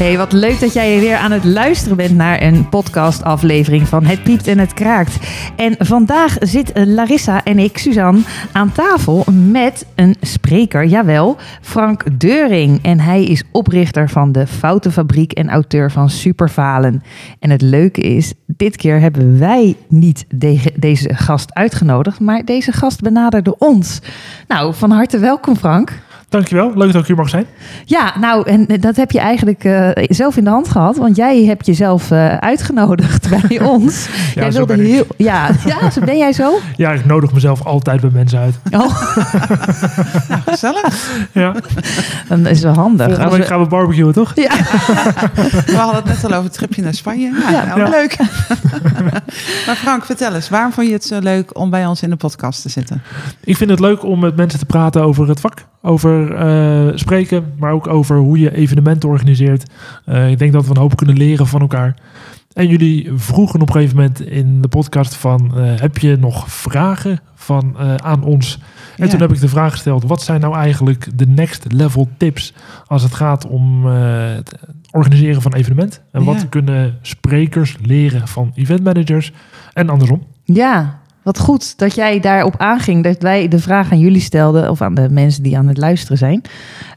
Hey, wat leuk dat jij weer aan het luisteren bent naar een podcastaflevering van Het Piept en Het Kraakt. En vandaag zit Larissa en ik, Suzanne, aan tafel met een spreker, jawel, Frank Deuring. En hij is oprichter van de Foutenfabriek en auteur van Superfalen. En het leuke is, dit keer hebben wij niet de- deze gast uitgenodigd, maar deze gast benaderde ons. Nou, van harte welkom Frank. Dankjewel, leuk dat ik hier mag zijn. Ja, nou, en dat heb je eigenlijk eh, zelf in de hand gehad. Want jij hebt jezelf eh, uitgenodigd bij ons. Ja, jij zo ben ik. heel. Ja, ja, zo ben jij zo? Ja, ik nodig mezelf altijd bij mensen uit. Oh, Nou, gezellig. Ja. dan is het wel handig. Volgende Als week we- gaan we barbecuen, toch? ja, We hadden het net al over het tripje naar Spanje. Ja, Ja. nou, Ja. leuk. maar Frank, vertel eens, waarom vond je het zo leuk om bij ons in de podcast te zitten? Ik vind het leuk om met mensen te praten over het vak. Over eh, spreken, maar ook over hoe je evenementen organiseert. Eh, ik denk dat we een hoop kunnen leren van elkaar. En jullie vroegen op een gegeven moment in de podcast van... eh, heb je nog vragen van, aan ons? En Ja. toen heb ik de vraag gesteld... wat zijn nou eigenlijk de next level tips... als het gaat om het organiseren van evenementen? En wat kunnen sprekers leren van event managers? En andersom. ja, wat goed dat jij daarop aanging. Dat wij de vraag aan jullie stelden. Of aan de mensen die aan het luisteren zijn.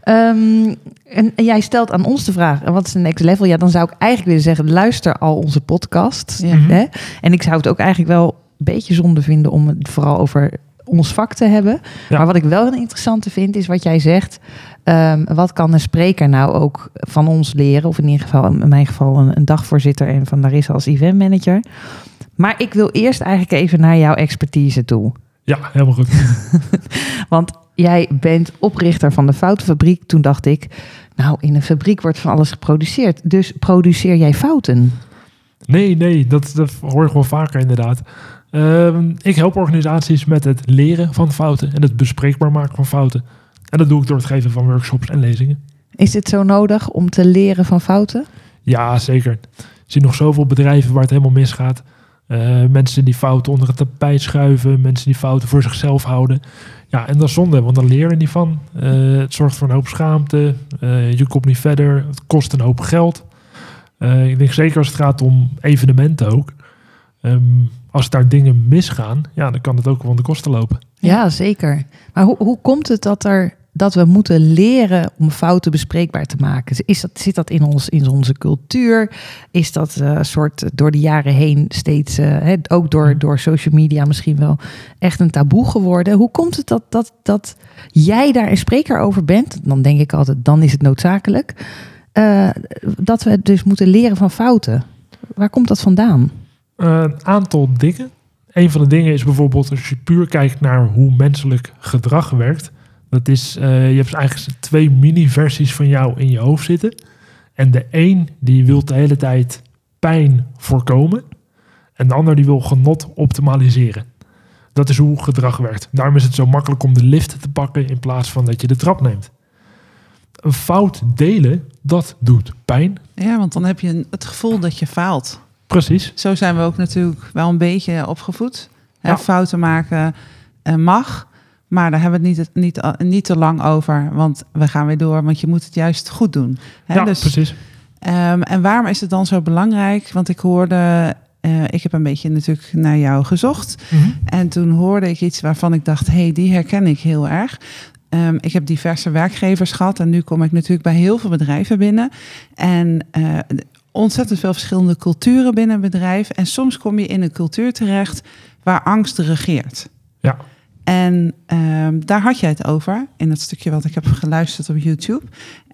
Ehm, en, en jij stelt aan ons de vraag. Wat is de next level? Ja, dan zou ik eigenlijk willen zeggen. Luister al onze podcast. Ja. Hè? En ik zou het ook eigenlijk wel een beetje zonde vinden om het vooral over ons vak te hebben. Ja. Maar wat ik wel een interessante vind, is wat jij zegt. Ehm, wat kan een spreker nou ook van ons leren? Of in ieder geval, in mijn geval, een, een dagvoorzitter en van Larissa als eventmanager. Maar ik wil eerst eigenlijk even naar jouw expertise toe. Ja, helemaal goed. Want jij bent oprichter van de Foutenfabriek. Toen dacht ik, nou, in een fabriek wordt van alles geproduceerd. Dus produceer jij fouten? Nee, nee, dat, dat hoor ik wel vaker inderdaad. Ehm, ik help organisaties met het leren van fouten en het bespreekbaar maken van fouten. En dat doe ik door het geven van workshops en lezingen. Is dit zo nodig om te leren van fouten? Ja, zeker. Ik zie nog zoveel bedrijven waar het helemaal misgaat. Eh, mensen die fouten onder het tapijt schuiven, mensen die fouten voor zichzelf houden. Ja, en dat is zonde, want dan leer je niet van. Eh, het zorgt voor een hoop schaamte, Eh, je komt niet verder, het kost een hoop geld. Ik denk zeker als het gaat om evenementen ook. Ehm, als daar dingen misgaan, ja, dan kan het ook aan de kosten lopen. Ja, zeker. Maar hoe, hoe komt het dat, er, dat we moeten leren om fouten bespreekbaar te maken? Is dat, zit dat in, ons, in onze cultuur? Is dat eh, een soort door de jaren heen steeds, eh, ook door, door social media misschien wel, echt een taboe geworden? Hoe komt het dat, dat, dat jij daar een spreker over bent? Dan denk ik altijd, dan is het noodzakelijk. eh, dat we dus moeten leren van fouten. Waar komt dat vandaan? Eh, een aantal dingen. Een van de dingen is bijvoorbeeld als je puur kijkt naar hoe menselijk gedrag werkt. Dat is, eh, je hebt eigenlijk twee mini-versies van jou in je hoofd zitten. En de een die wil de hele tijd pijn voorkomen. En de ander die wil genot optimaliseren. Dat is hoe gedrag werkt. Daarom is het zo makkelijk om de lift te pakken in plaats van dat je de trap neemt. Een fout delen, dat doet pijn. Ja, want dan heb je het gevoel dat je faalt. Precies. Zo zijn we ook natuurlijk wel een beetje opgevoed. Hè, Ja. Fouten maken eh, mag, maar daar hebben we het niet, niet, eh, niet te lang over. Want we gaan weer door, want je moet het juist goed doen. Hè, ja, dus, precies. Ehm, en waarom is het dan zo belangrijk? Want ik hoorde, eh, ik heb een beetje natuurlijk naar jou gezocht. Mhm. En toen hoorde ik iets waarvan ik dacht, hé, hey, die herken ik heel erg. Ehm, ik heb diverse werkgevers gehad en nu kom ik natuurlijk bij heel veel bedrijven binnen. En eh, ontzettend veel verschillende culturen binnen een bedrijf. En soms kom je in een cultuur terecht waar angst regeert. Ja. En ehm, daar had jij het over in het stukje wat ik heb geluisterd op YouTube.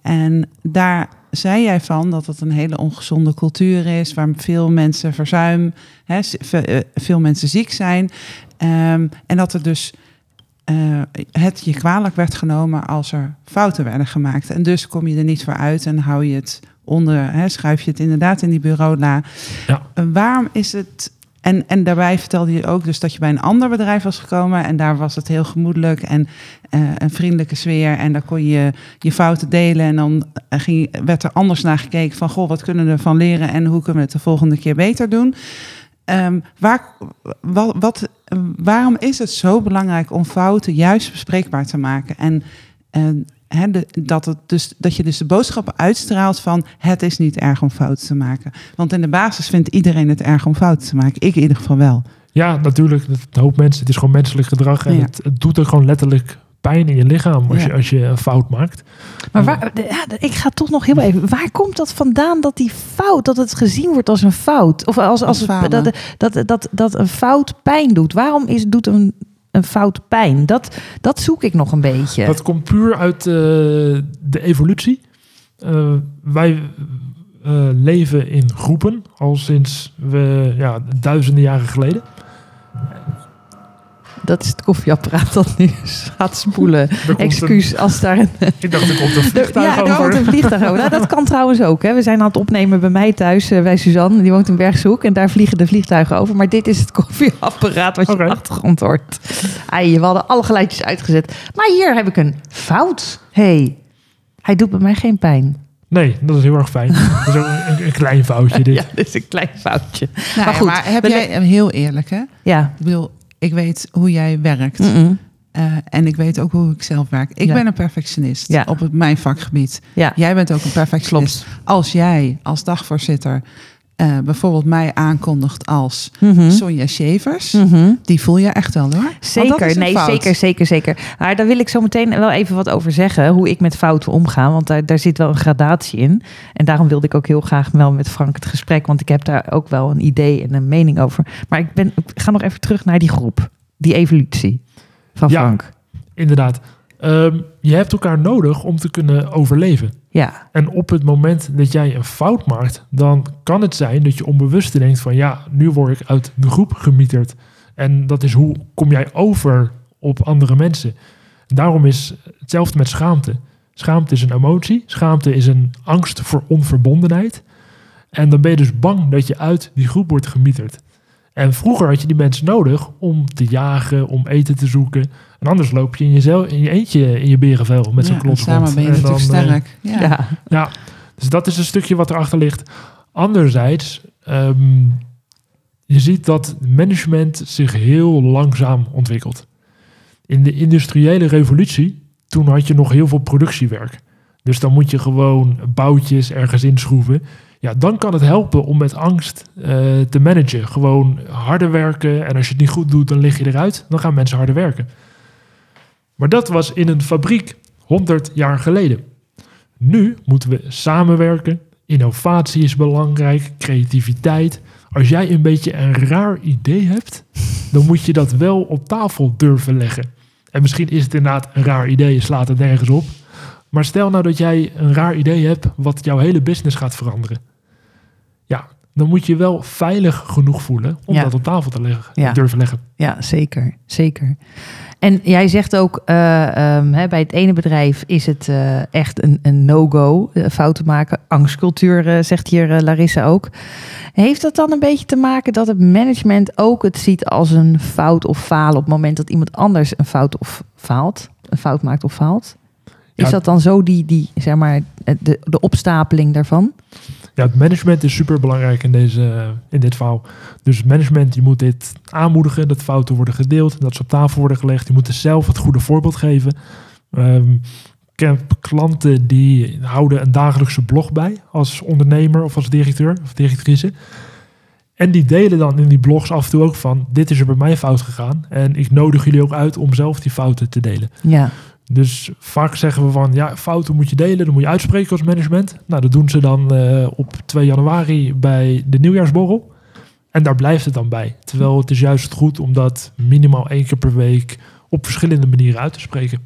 En daar zei jij van dat het een hele ongezonde cultuur is, waar veel mensen verzuim, hè, eh, veel mensen ziek zijn. Ehm, en dat er dus eh, het je kwalijk werd genomen als er fouten werden gemaakt. En dus kom je er niet voor uit en hou je het onder, hè, schuif je het inderdaad in die bureaula. Ja. Eh, waarom is het en, en daarbij vertelde je ook dus dat je bij een ander bedrijf was gekomen. En daar was het heel gemoedelijk en eh, een vriendelijke sfeer. En daar kon je je fouten delen. En dan eh, ging, werd er anders naar gekeken van... goh, wat kunnen we ervan leren en hoe kunnen we het de volgende keer beter doen? Ehm, waar, wat, waarom is het zo belangrijk om fouten juist bespreekbaar te maken? En, en hè, de- dat, het dus, dat je dus de boodschappen uitstraalt van het is niet erg om fouten te maken. Want in de basis vindt iedereen het erg om fouten te maken. Ik in ieder geval wel. Ja, natuurlijk. Een hoop mensen. Het is gewoon menselijk gedrag. En Ja. het, het doet ook gewoon letterlijk pijn in je lichaam als, Ja. je, als je een fout maakt. Maar waar, ja, ik ga toch nog heel even. Waar komt dat vandaan dat die fout, dat het gezien wordt als een fout? Of als, als Als dat, dat, dat, dat een fout pijn doet. Waarom is, doet een, een fout pijn? Dat, dat zoek ik nog een beetje. Dat komt puur uit eh, de evolutie. Eh, wij eh, leven in groepen al sinds we, ja, duizenden jaren geleden. Dat is het koffieapparaat dat nu gaat spoelen. Excuus als daar een... Ik dacht, er komt een vliegtuig ja, er over. komt een vliegtuig over. Nou, dat kan trouwens ook. Hè. We zijn aan het opnemen bij mij thuis, eh, bij Suzanne. Die woont in Bergshoek en daar vliegen de vliegtuigen over. Maar dit is het koffieapparaat wat je Oké. op de achtergrond hoort. Ai, we hadden alle geluidjes uitgezet. Maar hier heb ik een fout. hey, hij doet bij mij geen pijn. Nee, dat is heel erg fijn. dat is ook een, een klein foutje dit. Ja, dit is een klein foutje. Nou, Maar goed, maar heb jij, heel eerlijk hè? Ja. Ik bedoel, ik weet hoe jij werkt. Eh, en ik weet ook hoe ik zelf werk. Ik Ja. ben een perfectionist Ja. op het, mijn vakgebied. Ja, Jij bent ook een perfectionist. Als jij als dagvoorzitter eh, bijvoorbeeld mij aankondigt als Mhm. Sonja Shavers, Mhm. die voel je echt wel hoor. Zeker, nee, fout. zeker, zeker, zeker. Maar daar wil ik zo meteen wel even wat over zeggen. Hoe ik met fouten omga. Want daar, daar zit wel een gradatie in. En daarom wilde ik ook heel graag wel met Frank het gesprek. Want ik heb daar ook wel een idee en een mening over. Maar ik, ben, ik ga nog even terug naar die groep. Die evolutie van Ja. Frank. Inderdaad. Ehm, je hebt elkaar nodig om te kunnen overleven. Ja, En op het moment dat jij een fout maakt, dan kan het zijn dat je onbewust denkt van ja, nu word ik uit de groep gemieterd. En dat is hoe kom jij over op andere mensen. Daarom is hetzelfde met schaamte. Schaamte is een emotie. Schaamte is een angst voor onverbondenheid. En dan ben je dus bang dat je uit die groep wordt gemieterd. En vroeger had je die mensen nodig om te jagen, om eten te zoeken. En anders loop je in, jezelf, in je eentje in je berenvel met zo'n Ja, klots Samen rond. ben je En natuurlijk dan, eh, sterk. Ja. ja. ja, dus dat is een stukje wat erachter ligt. Anderzijds, ehm, je ziet dat management zich heel langzaam ontwikkelt. In de industriële revolutie, toen had je nog heel veel productiewerk. Dus dan moet je gewoon boutjes ergens inschroeven. Ja, dan kan het helpen om met angst eh, te managen. Gewoon harder werken en als je het niet goed doet, dan lig je eruit. Dan gaan mensen harder werken. Maar dat was in een fabriek 100 jaar geleden. Nu moeten we samenwerken. Innovatie is belangrijk, creativiteit. Als jij een beetje een raar idee hebt, dan moet je dat wel op tafel durven leggen. En misschien is het inderdaad een raar idee, slaat het nergens op. Maar stel nou dat jij een raar idee hebt wat jouw hele business gaat veranderen. Ja, dan moet je wel veilig genoeg voelen om Ja. dat op tafel te leggen, Ja. durven leggen. Ja, zeker. Zeker. En jij zegt ook, eh, ehm, hè, bij het ene bedrijf is het eh, echt een, een no-go, eh, fouten maken. Angstcultuur, zegt hier Larissa ook. Heeft dat dan een beetje te maken dat het management ook het ziet als een fout of falen op het moment dat iemand anders een fout of faalt? Een fout maakt of faalt? Is Ja. dat dan zo die, die zeg maar, de, de opstapeling daarvan? Ja, het management is super belangrijk in, deze, in dit verhaal. Dus management die moet dit aanmoedigen, dat fouten worden gedeeld, dat ze op tafel worden gelegd. Die moeten zelf het goede voorbeeld geven. Ehm, ik heb klanten die houden een dagelijkse blog bij als ondernemer of als directeur of directrice. En die delen dan in die blogs af en toe ook van, dit is er bij mij fout gegaan. En ik nodig jullie ook uit om zelf die fouten te delen. Ja, Dus vaak zeggen we van, ja, fouten moet je delen, dan moet je uitspreken als management. Nou, dat doen ze dan eh, op 2 januari bij de nieuwjaarsborrel. En daar blijft het dan bij. Terwijl het is juist goed om dat minimaal één keer per week op verschillende manieren uit te spreken.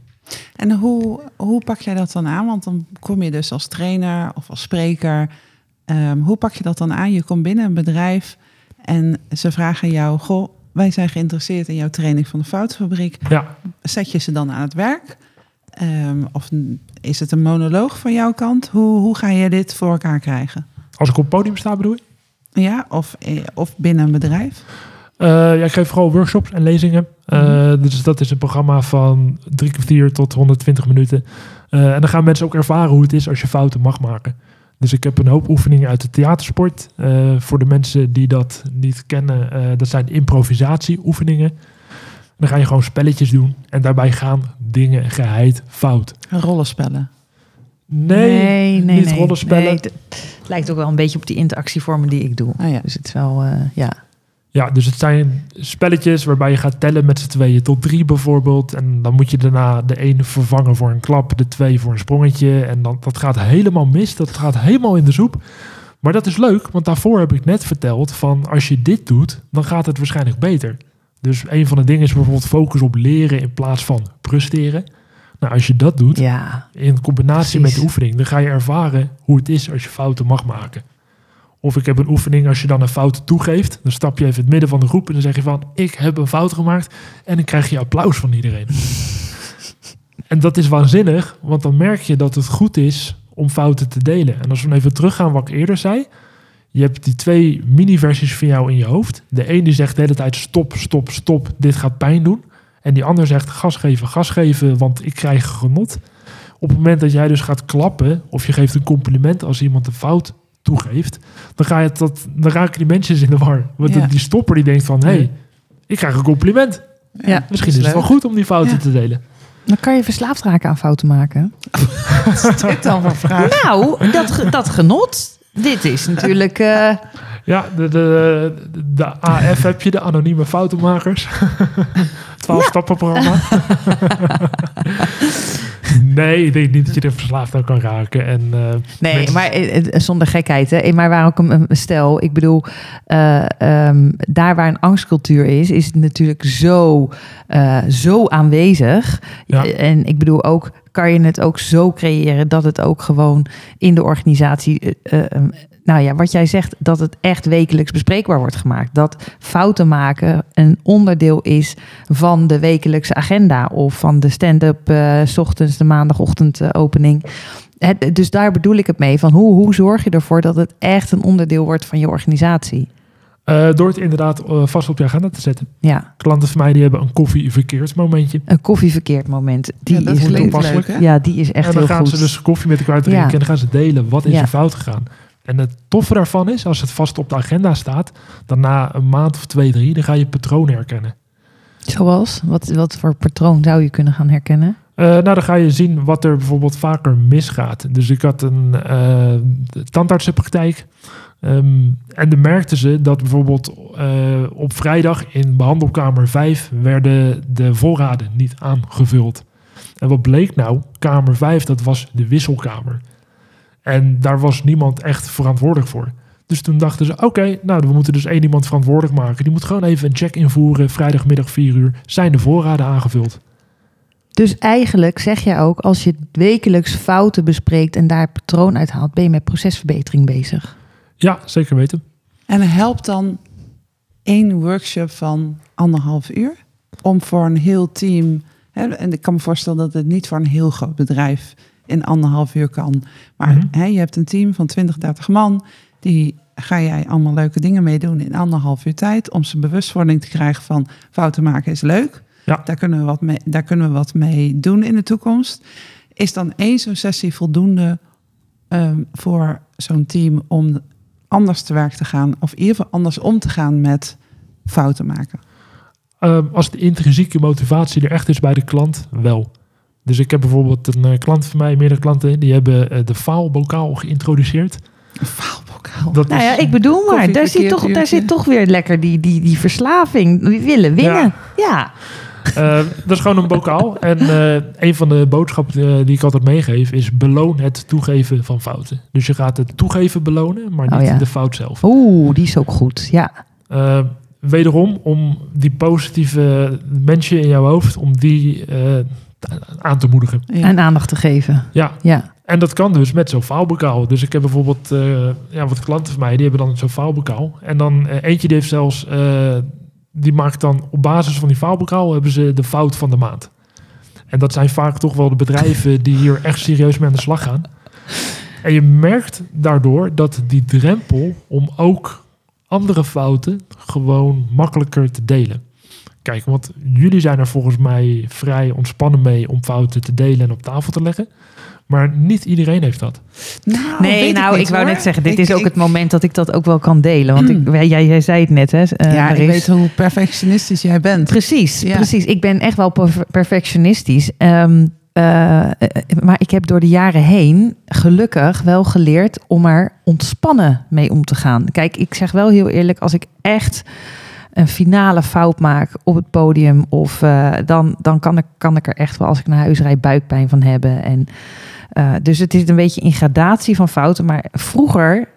En hoe, hoe pak jij dat dan aan? Want dan kom je dus als trainer of als spreker. Ehm, hoe pak je dat dan aan? Je komt binnen een bedrijf en ze vragen jou: Goh, wij zijn geïnteresseerd in jouw training van de Foutenfabriek. Ja, Zet je ze dan aan het werk? Ehm, of is het een monoloog van jouw kant? Hoe, hoe ga je dit voor elkaar krijgen? als ik op het podium sta bedoel je? Ja, of, eh, of binnen een bedrijf? Eh, ja, ik geef vooral workshops en lezingen. Eh, Dus dat is een programma van drie kwartier tot 120 minuten. En dan gaan mensen ook ervaren hoe het is als je fouten mag maken. Dus ik heb een hoop oefeningen uit de theatersport. Voor de mensen die dat niet kennen, dat zijn improvisatieoefeningen. Dan ga je gewoon spelletjes doen. En daarbij gaan dingen geheid fout. Rollenspellen. Nee, niet rollenspellen. Nee, het lijkt ook wel een beetje op die interactievormen die ik doe. Oh ja. Dus het is wel, eh, ja. Ja, dus het zijn spelletjes waarbij je gaat tellen met z'n tweeën tot drie bijvoorbeeld. En dan moet je daarna de een vervangen voor een klap, de twee voor een sprongetje. En dan, dat gaat helemaal mis, dat gaat helemaal in de soep. Maar dat is leuk, want daarvoor heb ik net verteld van als je dit doet, dan gaat het waarschijnlijk beter. Dus een van de dingen is bijvoorbeeld focus op leren in plaats van presteren. Nou, als je dat doet, Ja, in combinatie Precies. met de oefening, dan ga je ervaren hoe het is als je fouten mag maken. Of ik heb een oefening, als je dan een fout toegeeft, dan stap je even in het midden van de groep en dan zeg je van, ik heb een fout gemaakt en dan krijg je applaus van iedereen. en dat is waanzinnig, want dan merk je dat het goed is om fouten te delen. En als we even teruggaan wat ik eerder zei, je hebt die twee mini-versies van jou in je hoofd. De een die zegt de hele tijd stop, stop, stop, dit gaat pijn doen. En die ander zegt gas geven, gas geven, want ik krijg genot. Op het moment dat jij dus gaat klappen of je geeft een compliment als iemand een fout toegeeft, dan, ga je dat, dan raken die mensen in de war. Want Ja. die stopper die denkt van, hé, hey, ik krijg een compliment. Ja, Misschien is het wel goed om die fouten Ja. te delen. dan kan je verslaafd raken aan fouten maken. Wat is dit dan voor vraag? Nou, dat, dat genot. Dit is natuurlijk... eh, Ja, de, de, de AF heb je, de anonieme foutenmakers. 12 stappen programma. nee, ik denk niet dat je er verslaafd aan kan raken. En, eh, Nee, mensen- maar eh, eh, zonder gekheid. Hè. Maar waar ook een, stel, ik bedoel, eh, ehm, daar waar een angstcultuur is, is het natuurlijk zo, zo aanwezig. Ja. En ik bedoel ook, kan je het ook zo creëren dat het ook gewoon in de organisatie, eh, eh, ehm, nou ja, wat jij zegt, dat het echt wekelijks bespreekbaar wordt gemaakt. Dat fouten maken een onderdeel is van de wekelijkse agenda of van de stand-up eh, s ochtends, de maandagochtend eh, opening. Het, dus daar bedoel ik het mee. Van hoe, hoe zorg je ervoor dat het echt een onderdeel wordt van je organisatie? eh, door het inderdaad vast op je agenda te zetten. Ja, Klanten van mij die hebben een koffieverkeerd momentje. een koffieverkeerd moment. Die Ja, dat is klinkt toepasselijk. leuk, hè? Ja, die is echt en dan heel gaan goed. ze dus koffie met elkaar drinken Ja. en dan gaan ze delen wat is Ja. er fout gegaan. En het toffe daarvan is, als het vast op de agenda staat, dan na een maand of twee, drie, dan ga je patronen herkennen. Zoals? Wat, wat voor patroon zou je kunnen gaan herkennen? Eh, nou, dan ga je zien wat er bijvoorbeeld vaker misgaat. Dus ik had een eh, tandartsenpraktijk. Ehm, en dan merkten ze dat bijvoorbeeld eh, op vrijdag in behandelkamer 5 werden de voorraden niet aangevuld. En wat bleek nou? Kamer 5, dat was de wisselkamer. En daar was niemand echt verantwoordelijk voor. Dus toen dachten ze, oké, nou, we moeten dus één iemand verantwoordelijk maken. Die moet gewoon even een check invoeren. Vrijdagmiddag 4 uur zijn de voorraden aangevuld. Dus eigenlijk zeg je ook, als je wekelijks fouten bespreekt en daar het patroon uithaalt, ben je met procesverbetering bezig. Ja, zeker weten. En helpt dan één workshop van anderhalf uur om voor een heel team. Hè, en ik kan me voorstellen dat het niet voor een heel groot bedrijf in anderhalf uur kan. Maar Mhm. hè, je hebt een team van 20, 30 man. Die ga jij allemaal leuke dingen mee doen in anderhalf uur tijd. Om ze bewustwording te krijgen van fouten maken is leuk. Ja. Daar, kunnen we wat mee, daar kunnen we wat mee doen in de toekomst. Is dan één zo'n sessie voldoende ehm, voor zo'n team om anders te werk te gaan, of in ieder geval anders om te gaan met fouten maken. Ehm, als de intrinsieke motivatie er echt is bij de klant, wel. Dus ik heb bijvoorbeeld een eh, klant van mij, meerdere klanten, die hebben eh, de faalbokaal geïntroduceerd. Een faalbokaal. Dat Nou ja, ik bedoel maar, daar zit, toch, daar zit toch weer lekker die, die, die verslaving. We willen winnen. Ja. Eh, dat is gewoon een bokaal. En eh, een van de boodschappen die ik altijd meegeef is beloon het toegeven van fouten. Dus je gaat het toegeven belonen, maar Oh niet ja. de fout zelf. Oeh, die is ook goed. Ja. Wederom, om die positieve mensen in jouw hoofd, om die eh, aan te moedigen. Ja. En aandacht te geven. Ja, Ja. En dat kan dus met zo'n faalbokaal. Dus ik heb bijvoorbeeld eh, ja, wat klanten van mij, die hebben dan zo'n faalbokaal. En dan eh, eentje die heeft zelfs, eh, die maakt dan op basis van die faalbokaal hebben ze de fout van de maand. En dat zijn vaak toch wel de bedrijven die hier echt serieus mee aan de slag gaan. En je merkt daardoor dat die drempel om ook andere fouten gewoon makkelijker te delen. Kijk, want jullie zijn er volgens mij vrij ontspannen mee om fouten te delen en op tafel te leggen. Maar niet iedereen heeft dat. Nou, Nee, weet nou, ik, niet, wou net zeggen, dit Ik- is ook ik- het moment dat ik dat ook wel kan delen. Want ik, jij, jij zei het net, hè? eh, Ja, ik weet hoe perfectionistisch jij bent. Precies, Ja. precies. Ik ben echt wel perf- perfectionistisch. Ehm, eh, eh, maar ik heb door de jaren heen gelukkig wel geleerd om er ontspannen mee om te gaan. Kijk, ik zeg wel heel eerlijk, als ik echt een finale fout maak op het podium, of eh, dan, dan kan, ik, kan ik er echt wel als ik naar huis rijd buikpijn van hebben. En, eh, dus het is een beetje in gradatie van fouten. Maar vroeger,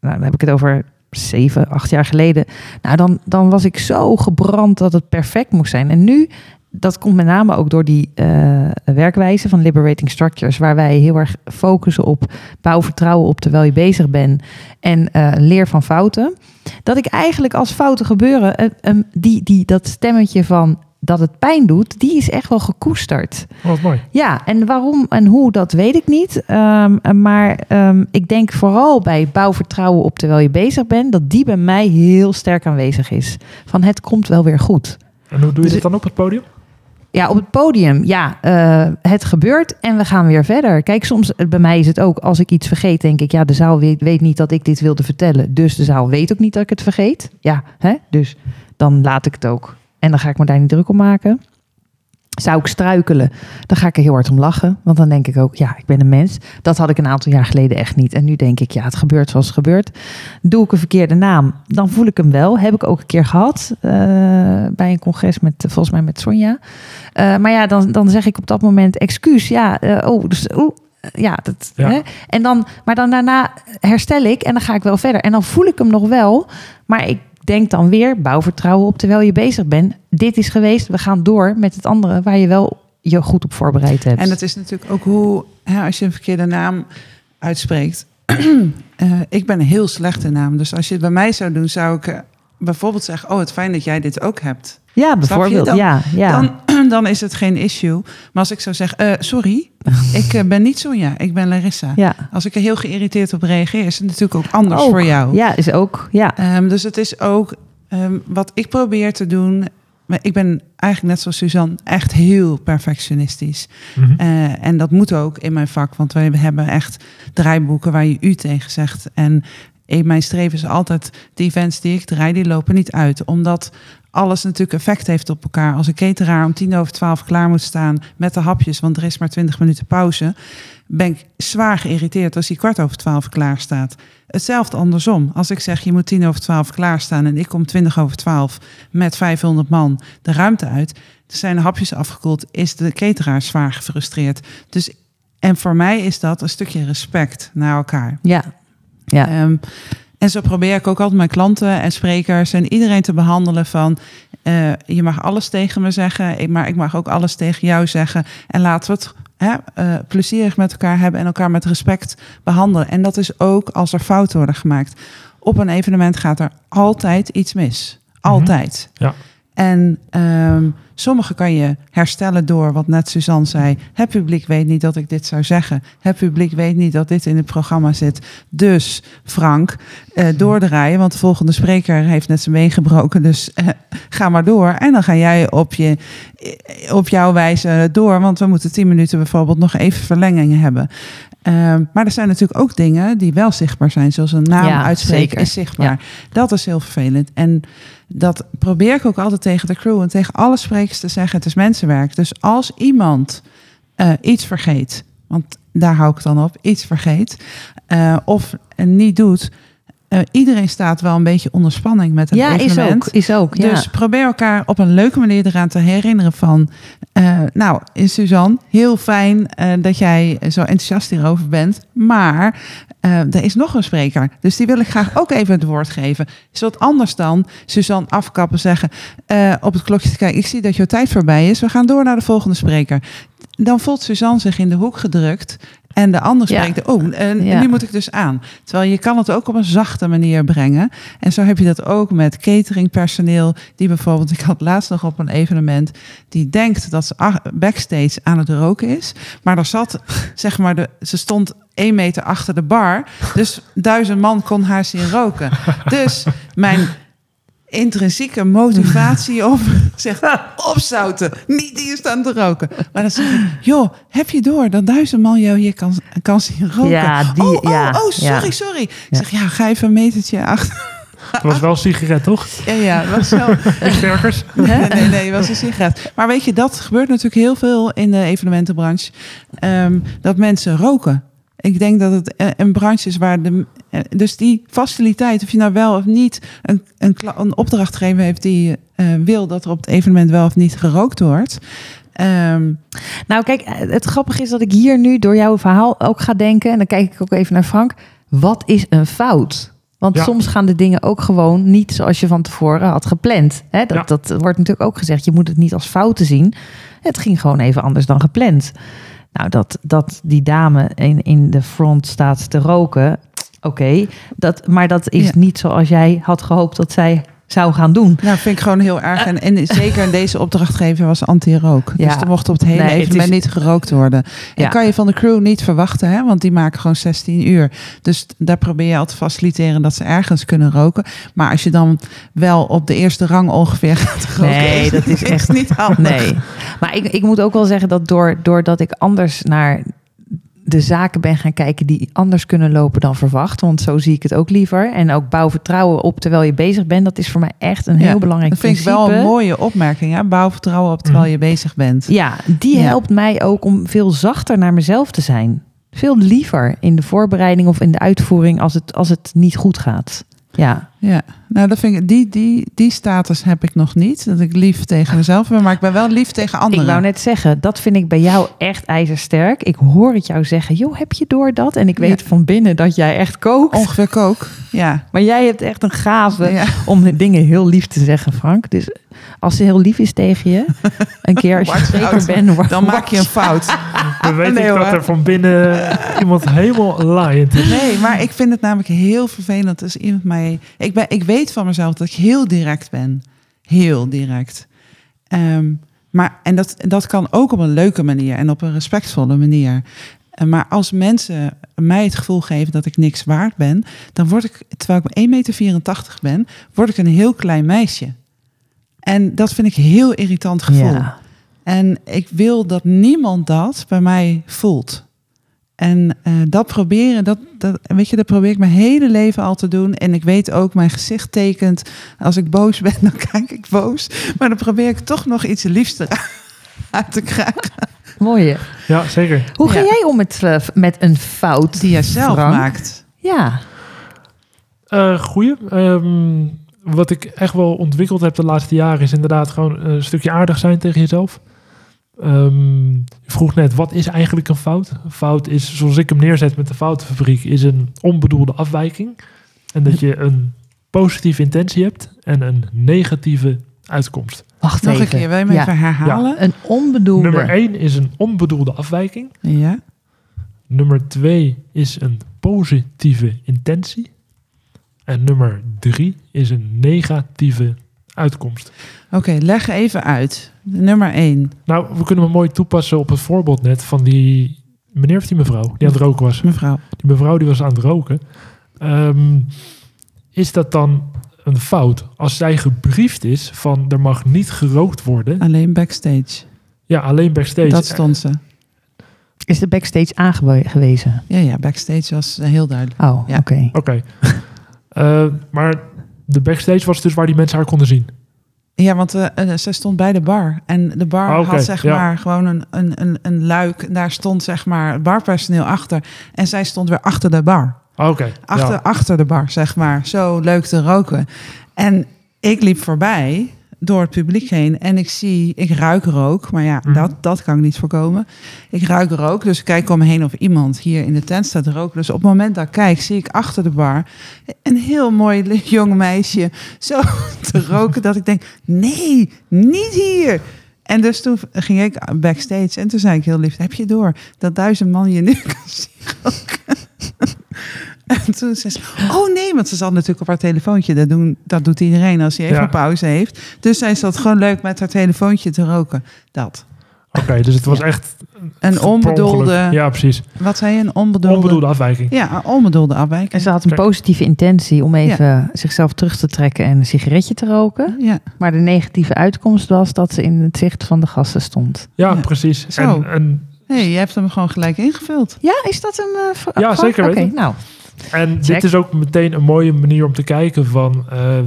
nou, dan heb ik het over zeven, acht jaar geleden. Nou, dan, dan was ik zo gebrand dat het perfect moest zijn. En nu, dat komt met name ook door die eh, werkwijze van Liberating Structures, waar wij heel erg focussen op bouw vertrouwen op terwijl je bezig bent en eh, leer van fouten. Dat ik eigenlijk als fouten gebeuren, eh, eh, die, die, dat stemmetje van dat het pijn doet, die is echt wel gekoesterd. Oh, wat mooi. Ja, en waarom en hoe, dat weet ik niet. Ehm, maar ehm, ik denk vooral bij bouwvertrouwen op terwijl je bezig bent, dat die bij mij heel sterk aanwezig is. Van het komt wel weer goed. En hoe doe je Dus dat dan op het podium? Ja, op het podium, ja, eh, het gebeurt en we gaan weer verder. Kijk, soms eh, bij mij is het ook, als ik iets vergeet, denk ik, ja, de zaal weet, weet niet dat ik dit wilde vertellen. Dus de zaal weet ook niet dat ik het vergeet. Ja, hè? dus dan laat ik het ook. En dan ga ik me daar niet druk om maken. Zou ik struikelen, dan ga ik er heel hard om lachen. Want dan denk ik ook, ja, ik ben een mens. Dat had ik een aantal jaar geleden echt niet. En nu denk ik, ja, het gebeurt zoals het gebeurt. Doe ik een verkeerde naam, dan voel ik hem wel. Heb ik ook een keer gehad eh, bij een congres met, volgens mij met Sonja. Eh, maar ja, dan, dan zeg ik op dat moment excuus. Ja, eh, oh, dus, ja, dat, Ja. Hè? En dan, maar dan daarna herstel ik en dan ga ik wel verder. En dan voel ik hem nog wel, maar ik denk dan weer bouwvertrouwen op terwijl je bezig bent. Dit is geweest, we gaan door met het andere waar je wel je goed op voorbereid hebt. En het is natuurlijk ook hoe, hè, als je een verkeerde naam uitspreekt. Eh, ik ben een heel slechte naam. Dus als je het bij mij zou doen, zou ik eh, bijvoorbeeld zeggen: Oh, het fijn dat jij dit ook hebt. ja, bijvoorbeeld. Dan- ja, ja. Dan, dan is het geen issue. Maar als ik zou zeggen: eh, Sorry, ik eh, ben niet Sonja, ik ben Larissa. ja. Als ik er heel geïrriteerd op reageer, is het natuurlijk ook anders Ook. voor jou. Ja, is ook. Ja. Ehm, dus het is ook ehm, wat ik probeer te doen. Maar ik ben eigenlijk net zoals Suzanne echt heel perfectionistisch. Mhm. Eh, en dat moet ook in mijn vak, want wij hebben echt draaiboeken waar je u tegen zegt. En in mijn streven is altijd, de events die ik draai, die lopen niet uit. Omdat alles natuurlijk effect heeft op elkaar. Als een cateraar om tien over twaalf klaar moet staan met de hapjes, want er is maar twintig minuten pauze, ben ik zwaar geïrriteerd als hij kwart over twaalf klaar staat. Hetzelfde andersom. Als ik zeg je moet tien over twaalf klaarstaan en ik kom twintig over twaalf met 500 man de ruimte uit, zijn de hapjes afgekoeld, is de cateraar zwaar gefrustreerd. Dus en voor mij is dat een stukje respect naar elkaar. Ja. Ja. Ehm, en zo probeer ik ook altijd mijn klanten en sprekers en iedereen te behandelen van... eh, je mag alles tegen me zeggen, maar ik mag ook alles tegen jou zeggen. En laten we het hè, eh, plezierig met elkaar hebben en elkaar met respect behandelen. En dat is ook als er fouten worden gemaakt. Op een evenement gaat er altijd iets mis. Altijd. Ja. En ehm, sommige kan je herstellen door, wat net Suzanne zei. Het publiek weet niet dat ik dit zou zeggen. Het publiek weet niet dat dit in het programma zit. Dus Frank, eh, doordraaien, want de volgende spreker heeft net zijn been gebroken. Dus eh, ga maar door. En dan ga jij op, je, eh, op jouw wijze door, want we moeten tien minuten bijvoorbeeld nog even verlengingen hebben. Ehm, maar er zijn natuurlijk ook dingen die wel zichtbaar zijn, zoals een naam Ja, uitspreken zeker. is zichtbaar. Dat is heel vervelend. En dat probeer ik ook altijd tegen de crew en tegen alle sprekers te zeggen. Het is mensenwerk. Dus als iemand eh, iets vergeet, want daar hou ik dan op, iets vergeet, eh, of niet doet, eh, iedereen staat wel een beetje onder spanning met een ja, is ook. Is ook. Ja. Dus probeer elkaar op een leuke manier eraan te herinneren van... eh, nou, Suzanne, heel fijn eh, dat jij zo enthousiast hierover bent. Maar er is nog een spreker. Dus die wil ik graag ook even het woord geven. Is wat anders dan Suzanne afkappen zeggen... op het klokje te kijken, ik zie dat jouw tijd voorbij is. We gaan door naar de volgende spreker. Dan voelt Suzanne zich in de hoek gedrukt... En de ander Ja. spreekt, oh, en Ja. nu moet ik dus aan. Terwijl je kan het ook op een zachte manier brengen. En zo heb je dat ook met cateringpersoneel. Die bijvoorbeeld, ik had laatst nog op een evenement... die denkt dat ze backstage aan het roken is. Maar er zat, zeg maar, de, ze stond één meter achter de bar. Dus duizend man kon haar zien roken. Dus mijn... intrinsieke motivatie op. Zegt, opzouten, niet hier staan te roken. Maar dan zeg ik, joh, heb je door dat duizend man jou hier kan, kan zien roken? Ja, die- oh, oh, ja, oh, sorry, ja. sorry. Ik Ja. zeg, ja, ga even een metertje achter. Het was wel een sigaret, toch? Ja, ja, het was zo. Sterkers. Nee, nee, nee, het was een sigaret. Maar weet je, dat gebeurt natuurlijk heel veel in de evenementenbranche. Ehm, dat mensen roken. Ik denk dat het eh, een branche is waar de. eh, Dus die faciliteit, of je nou wel of niet een, een, opdrachtgever heeft die eh, wil dat er op het evenement wel of niet gerookt wordt. Ehm, Nou, kijk, het grappige is dat ik hier nu door jouw verhaal ook ga denken. En dan kijk ik ook even naar Frank. Wat is een fout? Want Ja. soms gaan de dingen ook gewoon niet zoals je van tevoren had gepland. Hè, dat, Ja. dat wordt natuurlijk ook gezegd. Je moet het niet als fouten zien. Het ging gewoon even anders dan gepland. Nou, dat, dat die dame in, in de front staat te roken. Oké, dat, maar dat is Ja. niet zoals jij had gehoopt dat zij zou gaan doen. nou, vind ik gewoon heel erg. En, en zeker deze opdrachtgever was anti-rook. Ja. Dus er mocht op het hele Nee, evenement is- niet gerookt worden. Ja. Kan je van de crew niet verwachten, hè? want die maken gewoon 16 uur. Dus daar probeer je al te faciliteren dat ze ergens kunnen roken. Maar als je dan wel op de eerste rang ongeveer gaat roken, Nee, dat is echt- niet handig. Nee, maar ik, ik moet ook wel zeggen dat door, doordat ik anders naar de zaken ben gaan kijken die anders kunnen lopen dan verwacht. Want zo zie ik het ook liever. En ook bouw vertrouwen op terwijl je bezig bent. Dat is voor mij echt een heel Ja, belangrijk Dat vind ik wel een mooie opmerking. Hè? Bouw vertrouwen op terwijl je bezig bent. Ja, die Ja. helpt mij ook om veel zachter naar mezelf te zijn. Veel liever in de voorbereiding of in de uitvoering als het, als het niet goed gaat. Ja, Ja, nou, dat vind ik, die, die, die status heb ik nog niet. Dat ik lief tegen mezelf ben, maar ik ben wel lief tegen anderen. ik wou net zeggen, dat vind ik bij jou echt ijzersterk. Ik hoor het jou zeggen, joh, heb je door dat? En ik weet Ja. van binnen dat jij echt kookt. Ongeveer kook. Ja. Maar jij hebt echt een gave ja. om de dingen heel lief te zeggen, Frank. Dus als ze heel lief is tegen je, een keer als je zeker bent, Dan maak je een fout. Dan weet Nee, ik dat er van binnen iemand helemaal laaiend is. Nee, maar ik vind het namelijk heel vervelend als iemand mij. Ik, ben, ik weet van mezelf dat ik heel direct ben. Heel direct. Ehm, maar, en dat, dat kan ook op een leuke manier en op een respectvolle manier. Eh, Maar als mensen mij het gevoel geven dat ik niks waard ben, dan word ik, terwijl ik 1,84 meter ben, word ik een heel klein meisje. En dat vind ik een heel irritant gevoel. Ja. En ik wil dat niemand dat bij mij voelt. En eh, dat proberen, dat, dat, weet je, dat probeer ik mijn hele leven al te doen. En ik weet ook, mijn gezicht tekent. Als ik boos ben, dan kijk ik boos. Maar dan probeer ik toch nog iets liefs uit te krijgen. Mooie. Ja, zeker. Hoe ga Ja. jij om met, eh, met een fout Die je zelf Frank? maakt. Ja, Eh goeie. Ehm, wat ik echt wel ontwikkeld heb de laatste jaren is inderdaad gewoon een stukje aardig zijn tegen jezelf. Ehm, je vroeg net, wat is eigenlijk een fout? Een fout is, zoals ik hem neerzet met de foutenfabriek, is een onbedoelde afwijking. En dat je een positieve intentie hebt en een negatieve uitkomst. wacht Nog even. een keer, wil je me Ja. even herhalen? Een onbedoelde. Nummer 1 is een onbedoelde afwijking. Ja. Nummer 2 is een positieve intentie. En nummer 3 is een negatieve uitkomst. Oké, leg even uit. Nummer één, Nou, we kunnen hem mooi toepassen op het voorbeeld net van die meneer of die mevrouw die aan het roken was. mevrouw. Die mevrouw die was aan het roken. Ehm, is dat dan een fout als zij gebriefd is van er mag niet gerookt worden? Alleen backstage. Ja, alleen backstage. Dat stond ze. Is de backstage aangewezen? Ja, ja, backstage was heel duidelijk. Oh, Ja. oké. Oké. Eh, maar de backstage was dus waar die mensen haar konden zien. Ja, want eh eh, zij stond bij de bar. En de bar Ah, had zeg ja. maar gewoon een, een, een, een luik. En daar stond zeg maar het barpersoneel achter. En zij stond weer achter de bar. Ah, Oké. Achter, ja. achter de bar, zeg maar. Zo leuk te roken. En ik liep voorbij door het publiek heen en ik zie, ik ruik rook. Maar ja, Mhm. dat, dat kan ik niet voorkomen. Ik ruik rook, dus ik kijk om me heen of iemand hier in de tent staat te roken. Dus op het moment dat ik kijk, zie ik achter de bar een heel mooi jong meisje zo te roken dat ik denk, nee, niet hier. En dus toen ging ik backstage en toen zei ik heel lief, heb je door dat duizend man je nu kan zien roken? En toen zei ze, oh nee, want ze zat natuurlijk op haar telefoontje. Dat, doen, dat doet iedereen als hij even Ja. pauze heeft. Dus zij zat gewoon leuk met haar telefoontje te roken. Dat. Oké, dus het was echt... Een onbedoelde, Ja, precies. wat zei je, een onbedoelde, Onbedoelde afwijking. Ja, een onbedoelde En afwijking. ze had een Kijk. positieve intentie om even zichzelf terug te trekken en een sigaretje te roken. Ja, Maar de negatieve uitkomst was dat ze in het zicht van de gasten stond. Ja, Ja. precies. Zo. En, en, hey, je hebt hem gewoon gelijk ingevuld. Ja, is dat een... eh, v- Ja, oh, zeker Oké, weten. nou. en Check. dit is ook meteen een mooie manier om te kijken van... eh,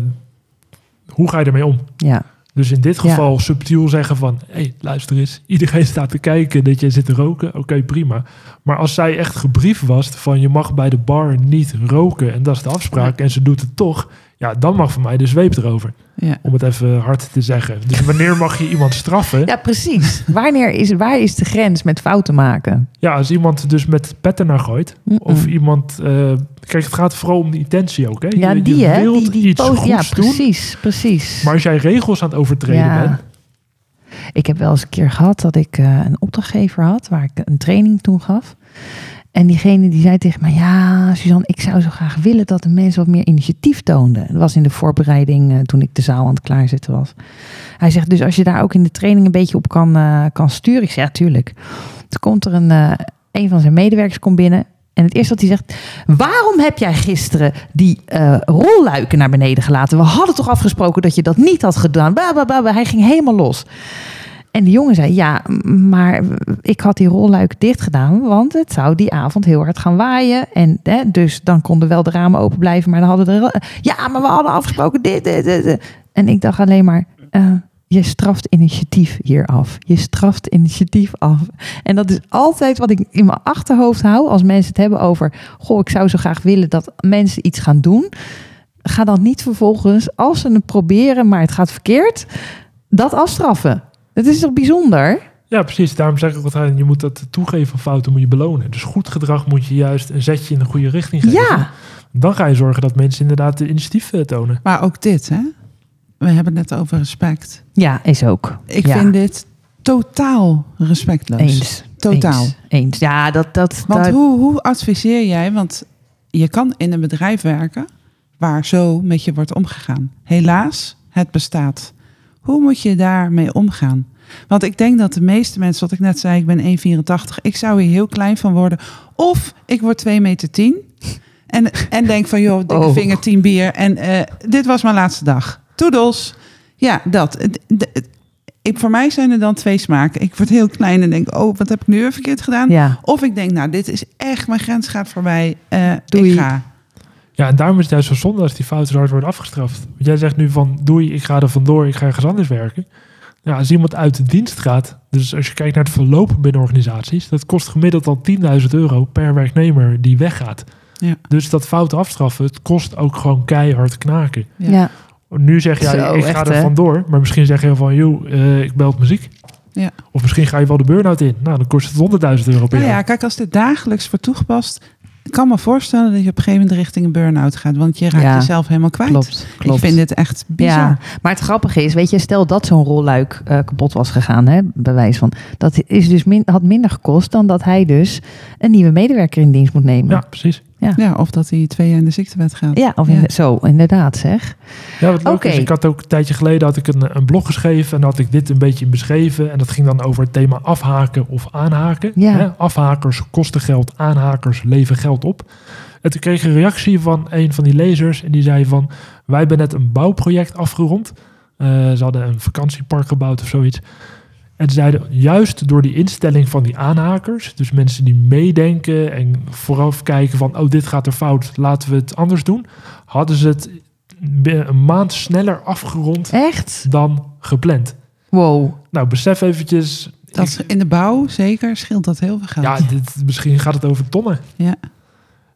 hoe ga je ermee om? Ja, Dus in dit Ja. geval subtiel zeggen van... hé, hey, luister eens, iedereen staat te kijken dat je zit te roken. Oké, prima. Maar als zij echt gebriefd was van... je mag bij de bar niet roken en dat is de afspraak... en ze doet het toch... ja, dan mag voor mij de zweep erover. Ja. Om het even hard te zeggen. Dus wanneer mag je iemand straffen? ja precies. Wanneer is, waar is de grens met fouten maken? Ja, als iemand dus met petten naar gooit... Of iemand... eh, kijk, het gaat vooral om de intentie ook, hè? ja, Je- die je hè? wilt Die, die iets goeds ja, doen... precies, precies. maar als jij regels aan het overtreden Ja. bent... Ik heb wel eens een keer gehad dat ik eh, een opdrachtgever had waar ik een training toen gaf. En diegene die zei tegen mij, ja Suzanne, ik zou zo graag willen dat de mensen wat meer initiatief toonden. Dat was in de voorbereiding eh, toen ik de zaal aan het klaarzetten was. Hij zegt, dus als je daar ook in de training een beetje op kan, eh, kan sturen. Ik zeg, ja, tuurlijk. Toen komt er een, eh, een van zijn medewerkers komt binnen. En het eerste wat hij zegt, waarom heb jij gisteren die rolluiken naar beneden gelaten? We hadden toch afgesproken dat je dat niet had gedaan. Bah, bah, bah. Hij ging helemaal los. En die jongen zei, ja, maar ik had die rolluik dicht gedaan, want het zou die avond heel hard gaan waaien. En hè, dus dan konden wel de ramen open blijven, maar dan hadden de... ra- Ja, maar we hadden afgesproken dit. En ik dacht alleen maar, eh, je straft initiatief hier af. Je straft initiatief af. En dat is altijd wat ik in mijn achterhoofd hou als mensen het hebben over, goh, ik zou zo graag willen dat mensen iets gaan doen. Ga dan niet vervolgens, als ze het proberen, maar het gaat verkeerd, dat afstraffen. Het is toch bijzonder? Ja, precies. Daarom zeg ik altijd, je moet dat toegeven van fouten moet je belonen. Dus goed gedrag moet je juist een zetje in de goede richting geven. Ja, Dan ga je zorgen dat mensen inderdaad de initiatief eh, tonen. Maar ook dit, hè? We hebben het net over respect. ja, is ook. Ik Ja. vind dit totaal respectloos. Eens. Totaal. Eens. Eens. Ja, dat... dat, Want dat- hoe, hoe adviseer jij? Want je kan in een bedrijf werken waar zo met je wordt omgegaan. Helaas, het bestaat. Hoe moet je daarmee omgaan? Want ik denk dat de meeste mensen, wat ik net zei, ik ben 1,84. Ik zou hier heel klein van worden. Of ik word 2 meter 10. En, en denk van, joh, dikke Oh. vinger, 10 bier. En eh, dit was mijn laatste dag. Toedels. Ja, dat. De- ik, voor mij zijn er dan twee smaken. Ik word heel klein en denk, oh, wat heb ik nu weer verkeerd gedaan? ja, Of ik denk, nou, dit is echt, mijn grens gaat voorbij. Eh Doei. ik ga. Ja, en daarom is het juist zo zonde als die fouten zo hard worden afgestraft. Want jij zegt nu van, doei, ik ga er vandoor, ik ga ergens anders werken. Ja, als iemand uit de dienst gaat, dus als je kijkt naar het verloop binnen organisaties, dat kost gemiddeld al 10.000 euro per werknemer die weggaat. Ja. Dus dat fouten afstraffen, het kost ook gewoon keihard knaken. Ja. ja. Nu zeg jij, Zo, ik ga echt, er vandoor, maar misschien zeg je van, joh, eh, ik bel op muziek. Ja. Of misschien ga je wel de burn-out in. Nou, dan kost het 100.000 euro per Nou jaar. ja, kijk, als dit dagelijks wordt toegepast... Ik kan me voorstellen dat je op een gegeven moment richting een burn-out gaat. Want je raakt Ja, jezelf helemaal kwijt. Klopt, klopt. Ik vind dit echt bizar. Ja, maar het grappige is, weet je, stel dat zo'n rolluik eh, kapot was gegaan, hè, bij wijze van, dat is dus min, had minder gekost dan dat hij dus een nieuwe medewerker in dienst moet nemen. Ja, precies. Ja, of dat hij twee jaar in de ziektewet gaat. Ja, of Ja. zo, inderdaad zeg. Ja, wat leuk is, ik had ook een tijdje geleden had ik een, een blog geschreven en had ik dit een beetje beschreven. En dat ging dan over het thema afhaken of aanhaken. Ja. Hè, afhakers kosten geld, aanhakers leveren geld op. En toen kreeg ik een reactie van een van die lezers en die zei van... Wij hebben net een bouwproject afgerond. Eh, ze hadden een vakantiepark gebouwd of zoiets. En ze zeiden, juist door die instelling van die aanhakers... dus mensen die meedenken en vooraf kijken van... oh, dit gaat er fout, laten we het anders doen... hadden ze het een maand sneller afgerond Echt? dan gepland. Wow. Nou, besef eventjes... Dat is in de bouw, zeker, scheelt dat heel veel geld. ja, dit, misschien gaat het over tonnen. Ja.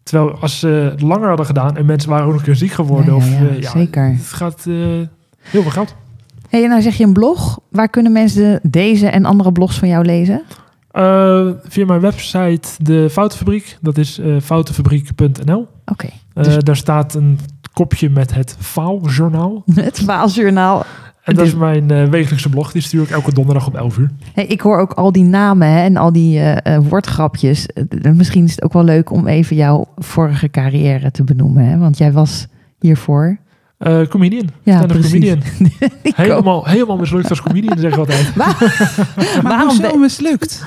Terwijl als ze het langer hadden gedaan en mensen waren ook nog een keer ziek geworden... Ja, ja, of, ja, eh, ja, zeker. Het gaat eh, heel veel geld. Hey, en nou zeg je een blog. Waar kunnen mensen deze en andere blogs van jou lezen? Eh, via mijn website De Foutenfabriek. Dat is eh foutenfabriek.nl. Oké. Eh, Dus- Daar staat een kopje met het faaljournaal. Het Waaljournaal. En dat Dus- is mijn eh, wekelijkse blog. Die stuur ik elke donderdag om 11 uur. Hey, ik hoor ook al die namen hè, en al die woordgrapjes. Misschien is het ook wel leuk om even jouw vorige carrière te benoemen. Hè? Want jij was hiervoor Eh, comedian. Ja, comedian. Helemaal, helemaal mislukt als comedian, zeg ik altijd. Maar Waarom ben- mislukt?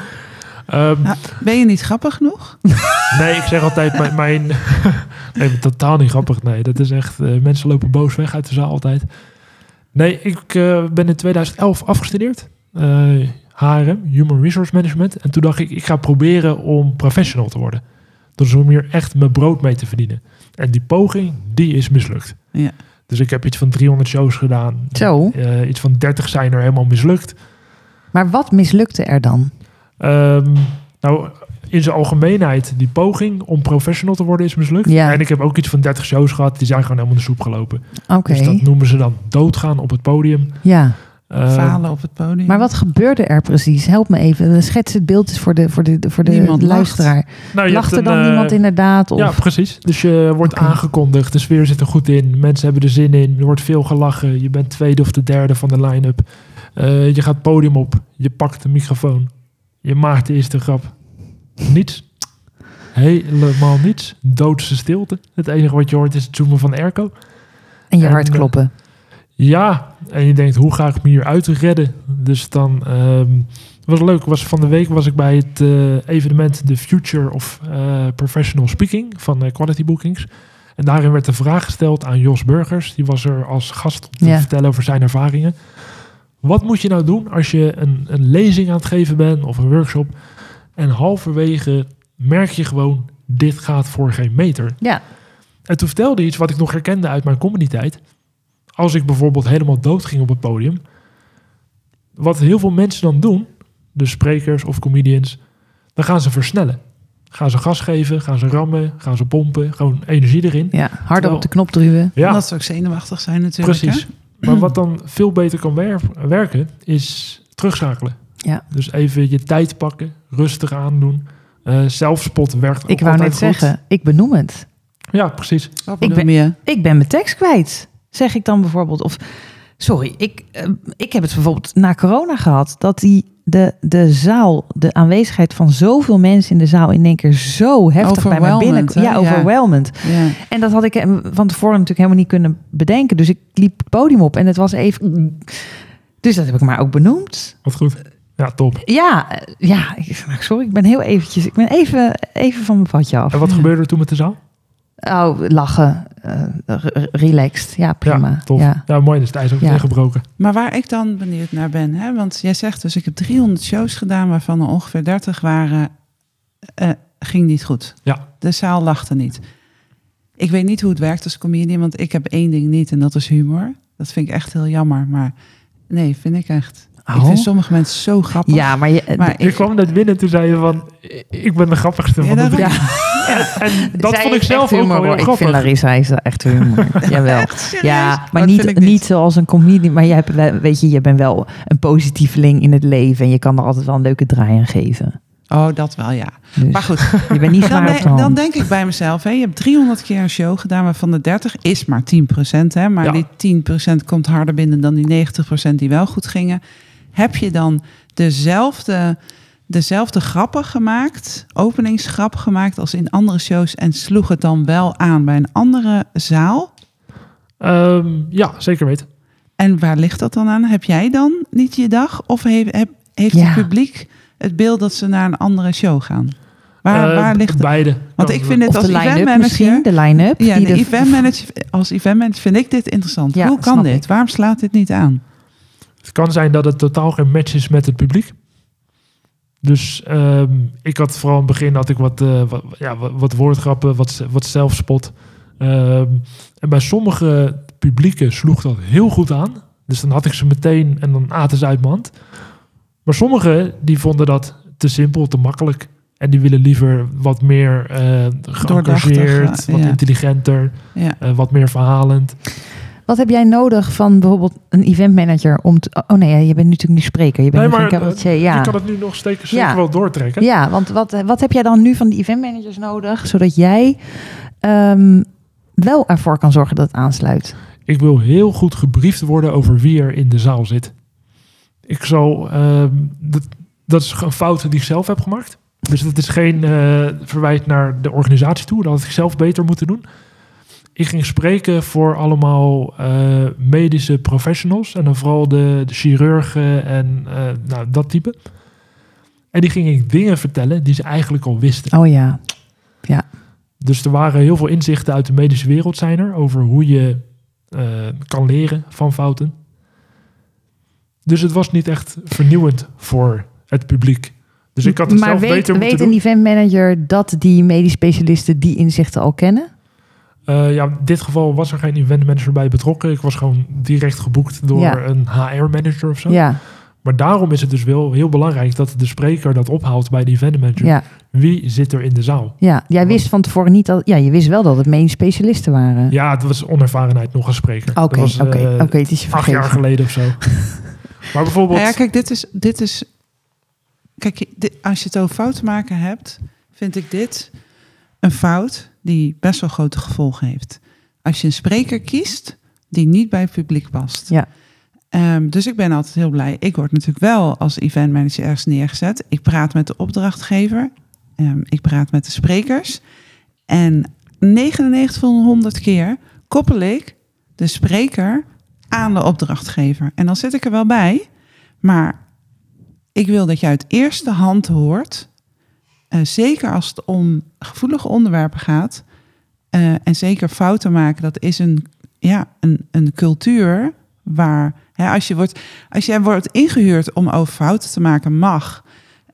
Ehm, Nou, ben je niet grappig genoeg? nee, ik zeg altijd, mijn... mijn nee, totaal niet grappig. Nee, dat is echt... eh, mensen lopen boos weg uit de zaal altijd. Nee, ik eh, ben in 2011 afgestudeerd. Eh, HRM, Human Resource Management. En toen dacht ik, ik ga proberen om professional te worden. Dus om hier echt mijn brood mee te verdienen. En die poging, die is mislukt. Ja. Dus ik heb iets van 300 shows gedaan. Zo. Eh, iets van 30 zijn er helemaal mislukt. Maar wat mislukte er dan? Ehm, nou, in zijn algemeenheid, die poging om professional te worden is mislukt. Ja. En ik heb ook iets van 30 shows gehad, die zijn gewoon helemaal in de soep gelopen. Oké, Dus dat noemen ze dan doodgaan op het podium. ja. Ehm, Falen op het podium. Maar wat gebeurde er precies? Help me even. Schets het beeld eens voor de, voor de, voor de Niemand luisteraar. nou, Lacht er dan een, eh, niemand inderdaad? Of... Ja, precies. Dus je wordt aangekondigd, de sfeer zit er goed in, mensen hebben er zin in, er wordt veel gelachen, je bent tweede of de derde van de line-up. Eh, je gaat het podium op, je pakt de microfoon, je maakt de eerste grap. Niets. Helemaal niets. Doodse stilte. Het enige wat je hoort is het zoomen van airco. en je en, hart eh, kloppen. Ja, en je denkt, hoe ga ik me hier uit redden? Dus dan ehm was leuk. Was van de week was ik bij het eh, evenement The Future of eh, Professional Speaking van eh, Quality Bookings. En daarin werd de vraag gesteld aan Jos Burgers. Die was er als gast om te vertellen over zijn ervaringen. Wat moet je nou doen als je een, een lezing aan het geven bent of een workshop en halverwege merk je gewoon, dit gaat voor geen meter. Ja, En toen vertelde hij iets wat ik nog herkende uit mijn comedy-tijd. Als ik bijvoorbeeld helemaal dood ging op het podium. Wat heel veel mensen dan doen, de sprekers of comedians, dan gaan ze versnellen. Gaan ze gas geven, gaan ze rammen, gaan ze pompen, gewoon energie erin. ja. harder Terwijl- op de knop druwen. Ja, Omdat ze ook zenuwachtig zijn natuurlijk. precies. hè? Maar wat dan veel beter kan wer- werken, is terugschakelen. Ja. Dus even je tijd pakken, rustig aandoen. Eh zelfspot werkt ook Ik wou net goed. zeggen, ik benoem het. Ja, precies. Wat Ik ben- je? Ik ben mijn tekst kwijt, zeg ik dan bijvoorbeeld. Of, sorry, ik, eh, ik heb het bijvoorbeeld na corona gehad. Dat die, de, de zaal, de aanwezigheid van zoveel mensen in de zaal... in één keer zo heftig bij mij binnen... Hè? Ja, Ja. overwhelmend. Ja. En dat had ik eh, van tevoren natuurlijk helemaal niet kunnen bedenken. Dus ik liep het podium op en het was even... Dus dat heb ik maar ook benoemd. Wat goed. Ja, top. Ja, eh, ja, ik- sorry, ik ben heel eventjes... Ik ben even, even van mijn padje af. En wat gebeurde er toen met de zaal? Oh, lachen. eh, relaxed. Ja, prima. Ja, tof. Ja. Ja, mooi. Dus het ijs ook Ja. gebroken. Maar waar ik dan benieuwd naar ben, hè? want jij zegt dus ik heb 300 shows gedaan waarvan er ongeveer 30 waren, eh, ging niet goed. Ja. De zaal lachte niet. Ik weet niet hoe het werkt als comedian, want ik heb één ding niet en dat is humor. Dat vind ik echt heel jammer, maar nee, vind ik echt. Ik Oh. vind sommige mensen zo grappig. Ja, maar, je, Maar Je kwam net binnen en toen zei je van... Ik ben de grappigste Ja, van de ja. En dat Zij vond ik zelf ook humor, wel heel hoor. Ik grappig. vind Larissa is echt humor. Jawel. Ja, maar niet, ik niet. niet. zoals een comedian. Maar je hebt, wel- weet je, je bent wel een positieveling in het leven. En je kan er altijd wel een leuke draai aan geven. Oh, dat wel, ja. Dus Maar goed, je bent niet dan, de dan denk ik bij mezelf, hè, je hebt 300 keer een show gedaan, waarvan de 30 is maar 10%. Hè, maar Ja. die 10% komt harder binnen dan die 90% die wel goed gingen. Heb je dan dezelfde, dezelfde grappen gemaakt, openingsgrap gemaakt als in andere shows en sloeg het dan wel aan bij een andere zaal? Ehm, ja, zeker weten. En waar ligt dat dan aan? Heb jij dan niet je dag? Of heeft, heb- heeft Ja. het publiek het beeld dat ze naar een andere show gaan? Waar, Eh, waar ligt het? Beide. Want ik vind het als eventmanager... misschien. De line-up. Ja, die de de- event manager, als event manager vind ik dit interessant. Ja, Hoe kan dit? ik. Waarom slaat dit niet aan? Het kan zijn dat het totaal geen match is met het publiek. Dus ehm, ik had vooral in het begin had ik wat, eh, wat, ja, wat, woordgrappen, wat, wat zelfspot. Ehm, en bij sommige publieken sloeg dat heel goed aan. Dus dan had ik ze meteen en dan aten ze uit mijn hand. Maar sommigen die vonden dat te simpel, te makkelijk. En die willen liever wat meer eh geëngageerd, wat ja. intelligenter, Ja. eh, wat meer verhalend. Wat heb jij nodig van bijvoorbeeld een eventmanager om te... Oh nee, je bent natuurlijk nu spreker. Je bent Nee, maar, geen cabaretier. Ja. Je kan het nu nog steeds zeker Ja. wel doortrekken. Ja, want wat, wat heb jij dan nu van die eventmanagers nodig, zodat jij ehm, wel ervoor kan zorgen dat het aansluit? Ik wil heel goed gebriefd worden over wie er in de zaal zit. Ik zal, ehm, dat, dat is een fout die ik zelf heb gemaakt. Dus dat is geen eh, verwijt naar de organisatie toe. Dat had ik zelf beter moeten doen. Ik ging spreken voor allemaal eh, medische professionals. En dan vooral de, de chirurgen en eh, nou, dat type. En die ging ik dingen vertellen die ze eigenlijk al wisten. Oh ja. Dus er waren heel veel inzichten uit de medische wereld zijn er. Over hoe je eh, kan leren van fouten. Dus het was niet echt vernieuwend voor het publiek. Dus ik had het maar zelf weet, beter moeten weet doen. een event manager dat die medisch specialisten die inzichten al kennen? Eh, ja, in dit geval was er geen event manager bij betrokken. Ik was gewoon direct geboekt door Ja. een HR-manager of zo. Ja, Maar daarom is het dus wel heel belangrijk dat de spreker dat ophaalt bij de event manager. ja, Wie zit er in de zaal? ja. Jij wist van tevoren niet dat... Ja, je wist wel dat het medisch specialisten waren. Ja, het was onervarenheid nog een spreker. Oké, oké, eh, oké. Het is je Acht jaar vergeven. geleden of zo. maar bijvoorbeeld... Nou ja, kijk, dit is, dit is. Kijk, dit- als je het over fouten maken hebt, vind ik dit een fout die best wel grote gevolgen heeft. Als je een spreker kiest die niet bij het publiek past. Ja. Ehm, dus ik ben altijd heel blij. Ik word natuurlijk wel als event manager ergens neergezet. Ik praat met de opdrachtgever. Ehm, ik praat met de sprekers. En 99 van de 100 keer koppel ik de spreker aan de opdrachtgever. En dan zit ik er wel bij. Maar ik wil dat je uit eerste hand hoort. Eh, zeker als het om gevoelige onderwerpen gaat. eh, en zeker fouten maken. Dat is een, ja, een, een cultuur waar. Hè, als, je wordt, als jij wordt ingehuurd om over fouten te maken, mag.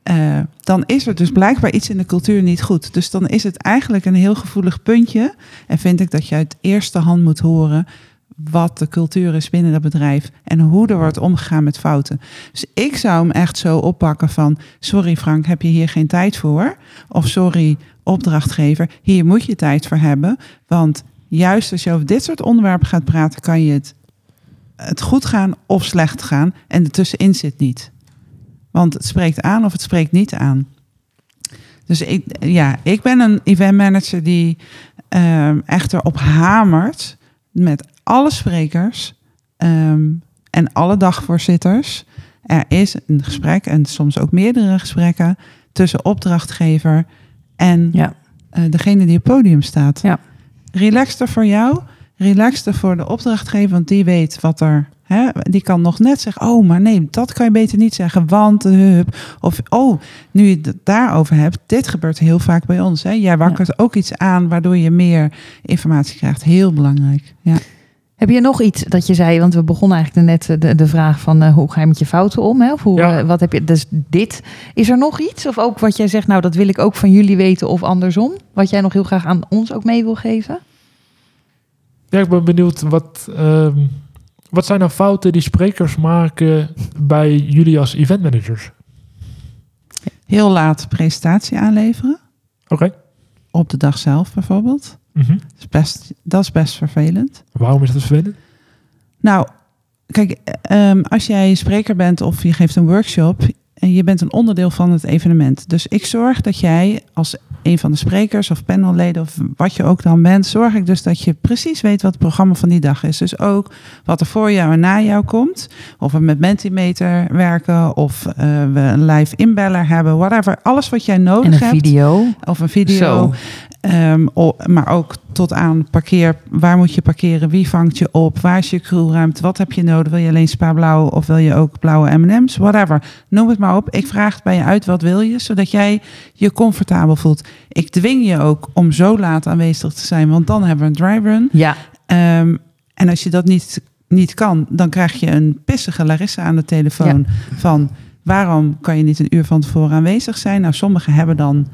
eh, dan is er dus blijkbaar iets in de cultuur niet goed. Dus dan is het eigenlijk een heel gevoelig puntje. En vind ik dat je uit eerste hand moet horen wat de cultuur is binnen dat bedrijf en hoe er wordt omgegaan met fouten. Dus ik zou hem echt zo oppakken van, sorry Frank, heb je hier geen tijd voor? Of sorry opdrachtgever, hier moet je tijd voor hebben, want juist als je over dit soort onderwerpen gaat praten, kan je het, het goed gaan of slecht gaan en ertussenin zit niet. Want het spreekt aan of het spreekt niet aan. Dus ik, ja, ik ben een event manager die ehm echt erop hamert met alle sprekers ehm, en alle dagvoorzitters. Er is een gesprek en soms ook meerdere gesprekken tussen opdrachtgever en Ja. eh, degene die op het podium staat. Ja. Relaxter voor jou, relaxter voor de opdrachtgever, want die weet wat er. Hè, die kan nog net zeggen: Oh, maar nee, dat kan je beter niet zeggen, want. hup. Of oh, nu je het daarover hebt, dit gebeurt heel vaak bij ons. Hè. Jij wakkert ook iets aan waardoor je meer informatie krijgt. Heel belangrijk. Ja. Heb je nog iets dat je zei? Want we begonnen eigenlijk net eh, de, de vraag van eh, hoe ga je met je fouten om? Hè? Of hoe, Ja. eh, wat heb je? Dus dit. Is er nog iets? Of ook wat jij zegt, nou dat wil ik ook van jullie weten of andersom? Wat jij nog heel graag aan ons ook mee wil geven? Ja, ik ben benieuwd wat, ehm, wat zijn nou fouten die sprekers maken bij jullie als event managers? Heel laat presentatie aanleveren. Oké. Op de dag zelf bijvoorbeeld. Mhm. Dat is best, dat is best vervelend. Waarom is dat vervelend? Nou, kijk, ehm, als jij spreker bent of je geeft een workshop en je bent een onderdeel van het evenement. Dus ik zorg dat jij als een van de sprekers of panelleden of wat je ook dan bent, zorg ik dus dat je precies weet wat het programma van die dag is. Dus ook wat er voor jou en na jou komt. Of we met Mentimeter werken of eh, we een live inbeller hebben, whatever. Alles wat jij nodig En een hebt. video. Of een video. Zo. Ehm, maar ook tot aan parkeer. Waar moet je parkeren? Wie vangt je op? Waar is je crewruimte? Wat heb je nodig? Wil je alleen spa blauw of wil je ook blauwe M&M's? Whatever. Noem het maar op. Ik vraag het bij je uit. Wat wil je? Zodat jij je comfortabel voelt. Ik dwing je ook om zo laat aanwezig te zijn. Want dan hebben we een dry run. Ja, Ehm, en als je dat niet, niet kan, dan krijg je een pissige Larissa aan de telefoon. Van waarom kan je niet een uur van tevoren aanwezig zijn? Nou, sommigen hebben dan,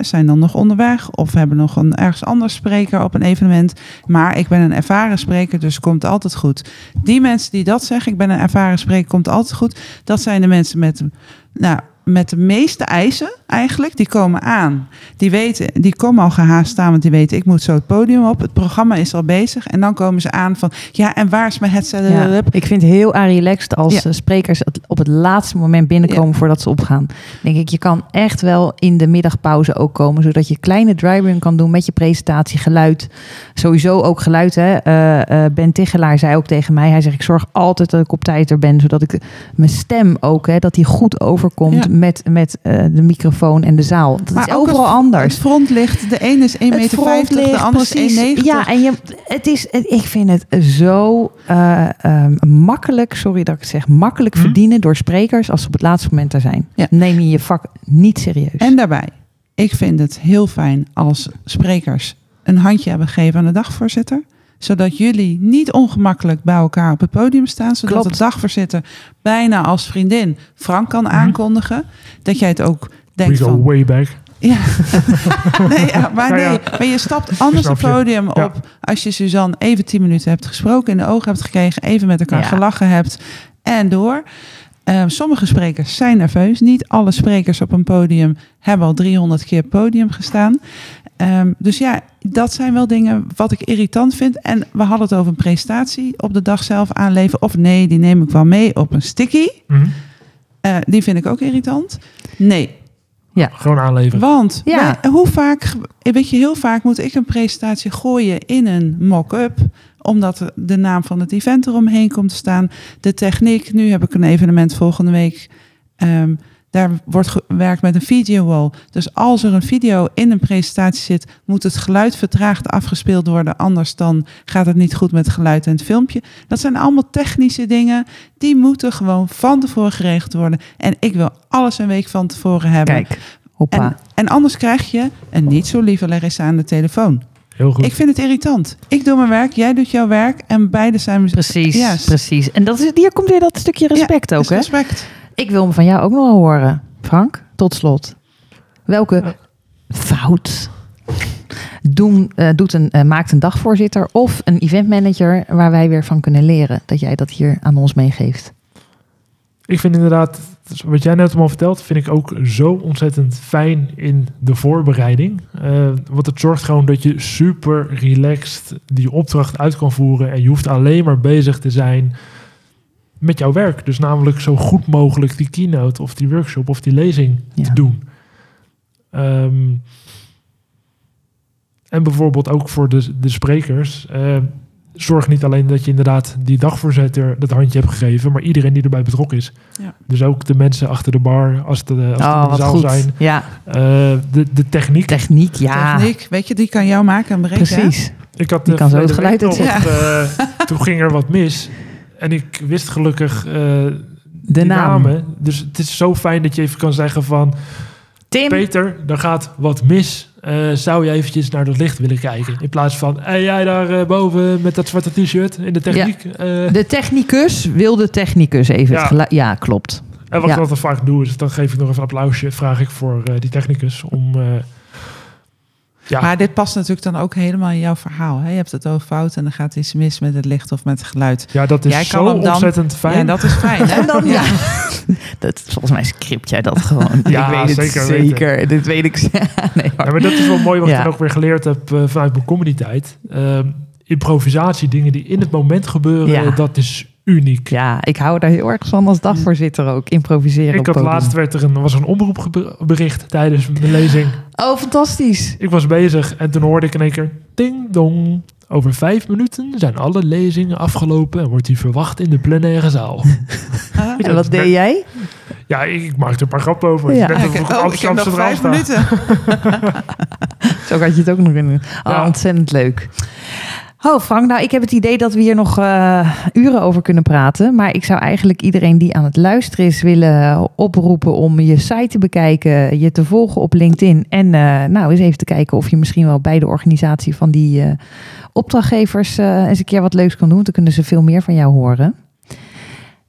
zijn dan nog onderweg of hebben nog een ergens anders spreker op een evenement. Maar ik ben een ervaren spreker, dus komt altijd goed. Die mensen die dat zeggen, ik ben een ervaren spreker, komt altijd goed. Dat zijn de mensen met, nou, met de meeste eisen eigenlijk, die komen aan. Die weten, die komen al gehaast staan, want die weten, ik moet zo het podium op. Het programma is al bezig. En dan komen ze aan van, ja, en waar is mijn headset? ja. ik vind het heel relaxed als Ja. sprekers op het laatste moment binnenkomen voordat ze opgaan. Denk ik, je kan echt wel in de middagpauze ook komen, zodat je kleine dry run kan doen met je presentatie, geluid. Sowieso ook geluid. Hè? Eh, eh, ben Tichelaar zei ook tegen mij, hij zegt, ik zorg altijd dat ik op tijd er ben, zodat ik mijn stem ook, hè, dat die goed overkomt. Met, met eh, de microfoon en de zaal. Dat is ook overal het- anders. Het frontlicht, de ene is 1,50 Het meter, frontlicht, de andere precies. is 1,90 Ja, en je, het is, ik vind het zo eh, ehm, makkelijk, sorry dat ik het zeg, makkelijk Hm? verdienen door sprekers als ze op het laatste moment daar zijn. Ja. Neem je je vak niet serieus. En daarbij, ik vind het heel fijn als sprekers een handje hebben gegeven aan de dagvoorzitter. Zodat jullie niet ongemakkelijk bij elkaar op het podium staan. Zodat Klopt. de dagvoorzitter bijna als vriendin Frank kan Mhm. aankondigen. Dat jij het ook We denkt go van... way back. Ja. nee, ja, maar Ja, ja. nee. Maar je stapt anders het podium Ja. op als je Suzanne even tien minuten hebt gesproken, in de ogen hebt gekregen, even met elkaar Ja. gelachen hebt en door. Ehm, sommige sprekers zijn nerveus. Niet alle sprekers op een podium hebben al 300 keer podium gestaan. Ehm, dus ja, dat zijn wel dingen wat ik irritant vind. En we hadden het over een presentatie op de dag zelf aanleveren. Of nee, die neem ik wel mee op een sticky. Mhm. Eh, die vind ik ook irritant. Nee, Gewoon aanleveren. want Ja. wij- hoe vaak, weet je, heel vaak moet ik een presentatie gooien in een mock-up, omdat er de naam van het event eromheen komt te staan. De techniek, nu heb ik een evenement volgende week. ehm, daar wordt gewerkt met een videowall. Dus als er een video in een presentatie zit, moet het geluid vertraagd afgespeeld worden. Anders dan gaat het niet goed met het geluid en het filmpje. Dat zijn allemaal technische dingen. Die moeten gewoon van tevoren geregeld worden. En ik wil alles een week van tevoren hebben. Kijk, hoppa. En, en anders krijg je een niet zo lieve Larissa aan de telefoon. Heel goed. Ik vind het irritant. Ik doe mijn werk, jij doet jouw werk en beide zijn... Precies, Yes. precies. En dat is, hier komt weer dat stukje respect Ja, ook, hè? Respect. Ik wil hem van jou ook nog horen. Frank, tot slot. Welke fout doen, eh, doet een, eh, maakt een dagvoorzitter of een eventmanager waar wij weer van kunnen leren? Dat jij dat hier aan ons meegeeft. Ik vind inderdaad, wat jij net allemaal vertelt, vind ik ook zo ontzettend fijn in de voorbereiding. Eh, want het zorgt gewoon dat je super relaxed die opdracht uit kan voeren. En je hoeft alleen maar bezig te zijn met jouw werk. Dus namelijk zo goed mogelijk die keynote of die workshop of die lezing Ja. te doen. Ehm, en bijvoorbeeld ook voor de, de sprekers. eh, zorg niet alleen dat je inderdaad die dagvoorzitter dat handje hebt gegeven, maar iedereen die erbij betrokken is. Ja. Dus ook de mensen achter de bar, als het, eh, als Oh, in de wat zaal goed. zijn. Ja, Eh, de, de techniek. techniek, ja. Techniek, weet je, die kan jou maken en breken. hè? Precies. Ik had Die eh, kan zo het geluid eh, toen ging er wat mis. En ik wist gelukkig eh, De naam. namen. Dus het is zo fijn dat je even kan zeggen van... Tim. Peter, er gaat wat mis. Eh, zou je eventjes naar dat licht willen kijken? In plaats van, hey, jij daar eh, boven met dat zwarte t-shirt in de techniek. De technicus wil de technicus even Ja. klopt. en wat ja. ik altijd vaak doe, is dan geef ik nog even een applausje. Vraag ik voor die technicus om... ja, Maar dit past natuurlijk dan ook helemaal in jouw verhaal. Hè? Je hebt het over fout en dan gaat iets mis met het licht of met het geluid. ja, dat is Jij zo dan- ontzettend fijn. Ja, dat is fijn. Hè? En dan, ja. Dat, volgens mij script jij dat gewoon. Ja, ik weet het zeker zeker. Dit weet ik. nee. Ja, maar dat is wel mooi wat Ja. ik dan ook weer geleerd heb eh, vanuit mijn comedy-tijd. Ehm, improvisatie, dingen die in het moment gebeuren, Ja. dat is uniek. Ja, ik hou daar heel erg van als dagvoorzitter ook. Improviseren ik op had podium. laatst werd er een, was een omroepbericht tijdens mijn lezing. Oh, fantastisch. Ik was bezig en toen hoorde ik in één keer ding dong. Over vijf minuten zijn alle lezingen afgelopen en wordt die verwacht in de plenaire zaal. En wat deed jij? Ja, ik, ik maakte een paar grappen over. Ja. Net op Oh, ik heb nog vijf minuten. Zo had je het ook nog in. Oh, Ja. ontzettend leuk. Oh, Frank, nou, ik heb het idee dat we hier nog eh, uren over kunnen praten. Maar ik zou eigenlijk iedereen die aan het luisteren is willen oproepen om je site te bekijken, je te volgen op LinkedIn. En eh, nou, eens even te kijken of je misschien wel bij de organisatie van die eh, opdrachtgevers eh, eens een keer wat leuks kan doen. Want dan kunnen ze veel meer van jou horen.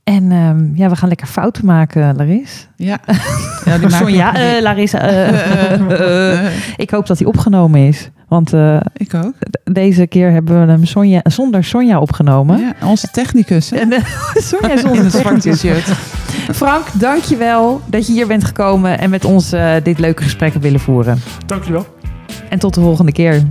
En ehm, ja, we gaan lekker fouten maken, Laris. Ja. ja die Larissa. Eh, ik hoop dat hij opgenomen is. Want eh, ik ook. deze keer hebben we hem Sonja, zonder Sonja opgenomen. Ja, onze technicus. Hè? En, eh, Sonja is In onze technicus. shirt. Frank, dankjewel dat je hier bent gekomen en met ons eh, dit leuke gesprek hebt willen voeren. Dankjewel. En tot de volgende keer.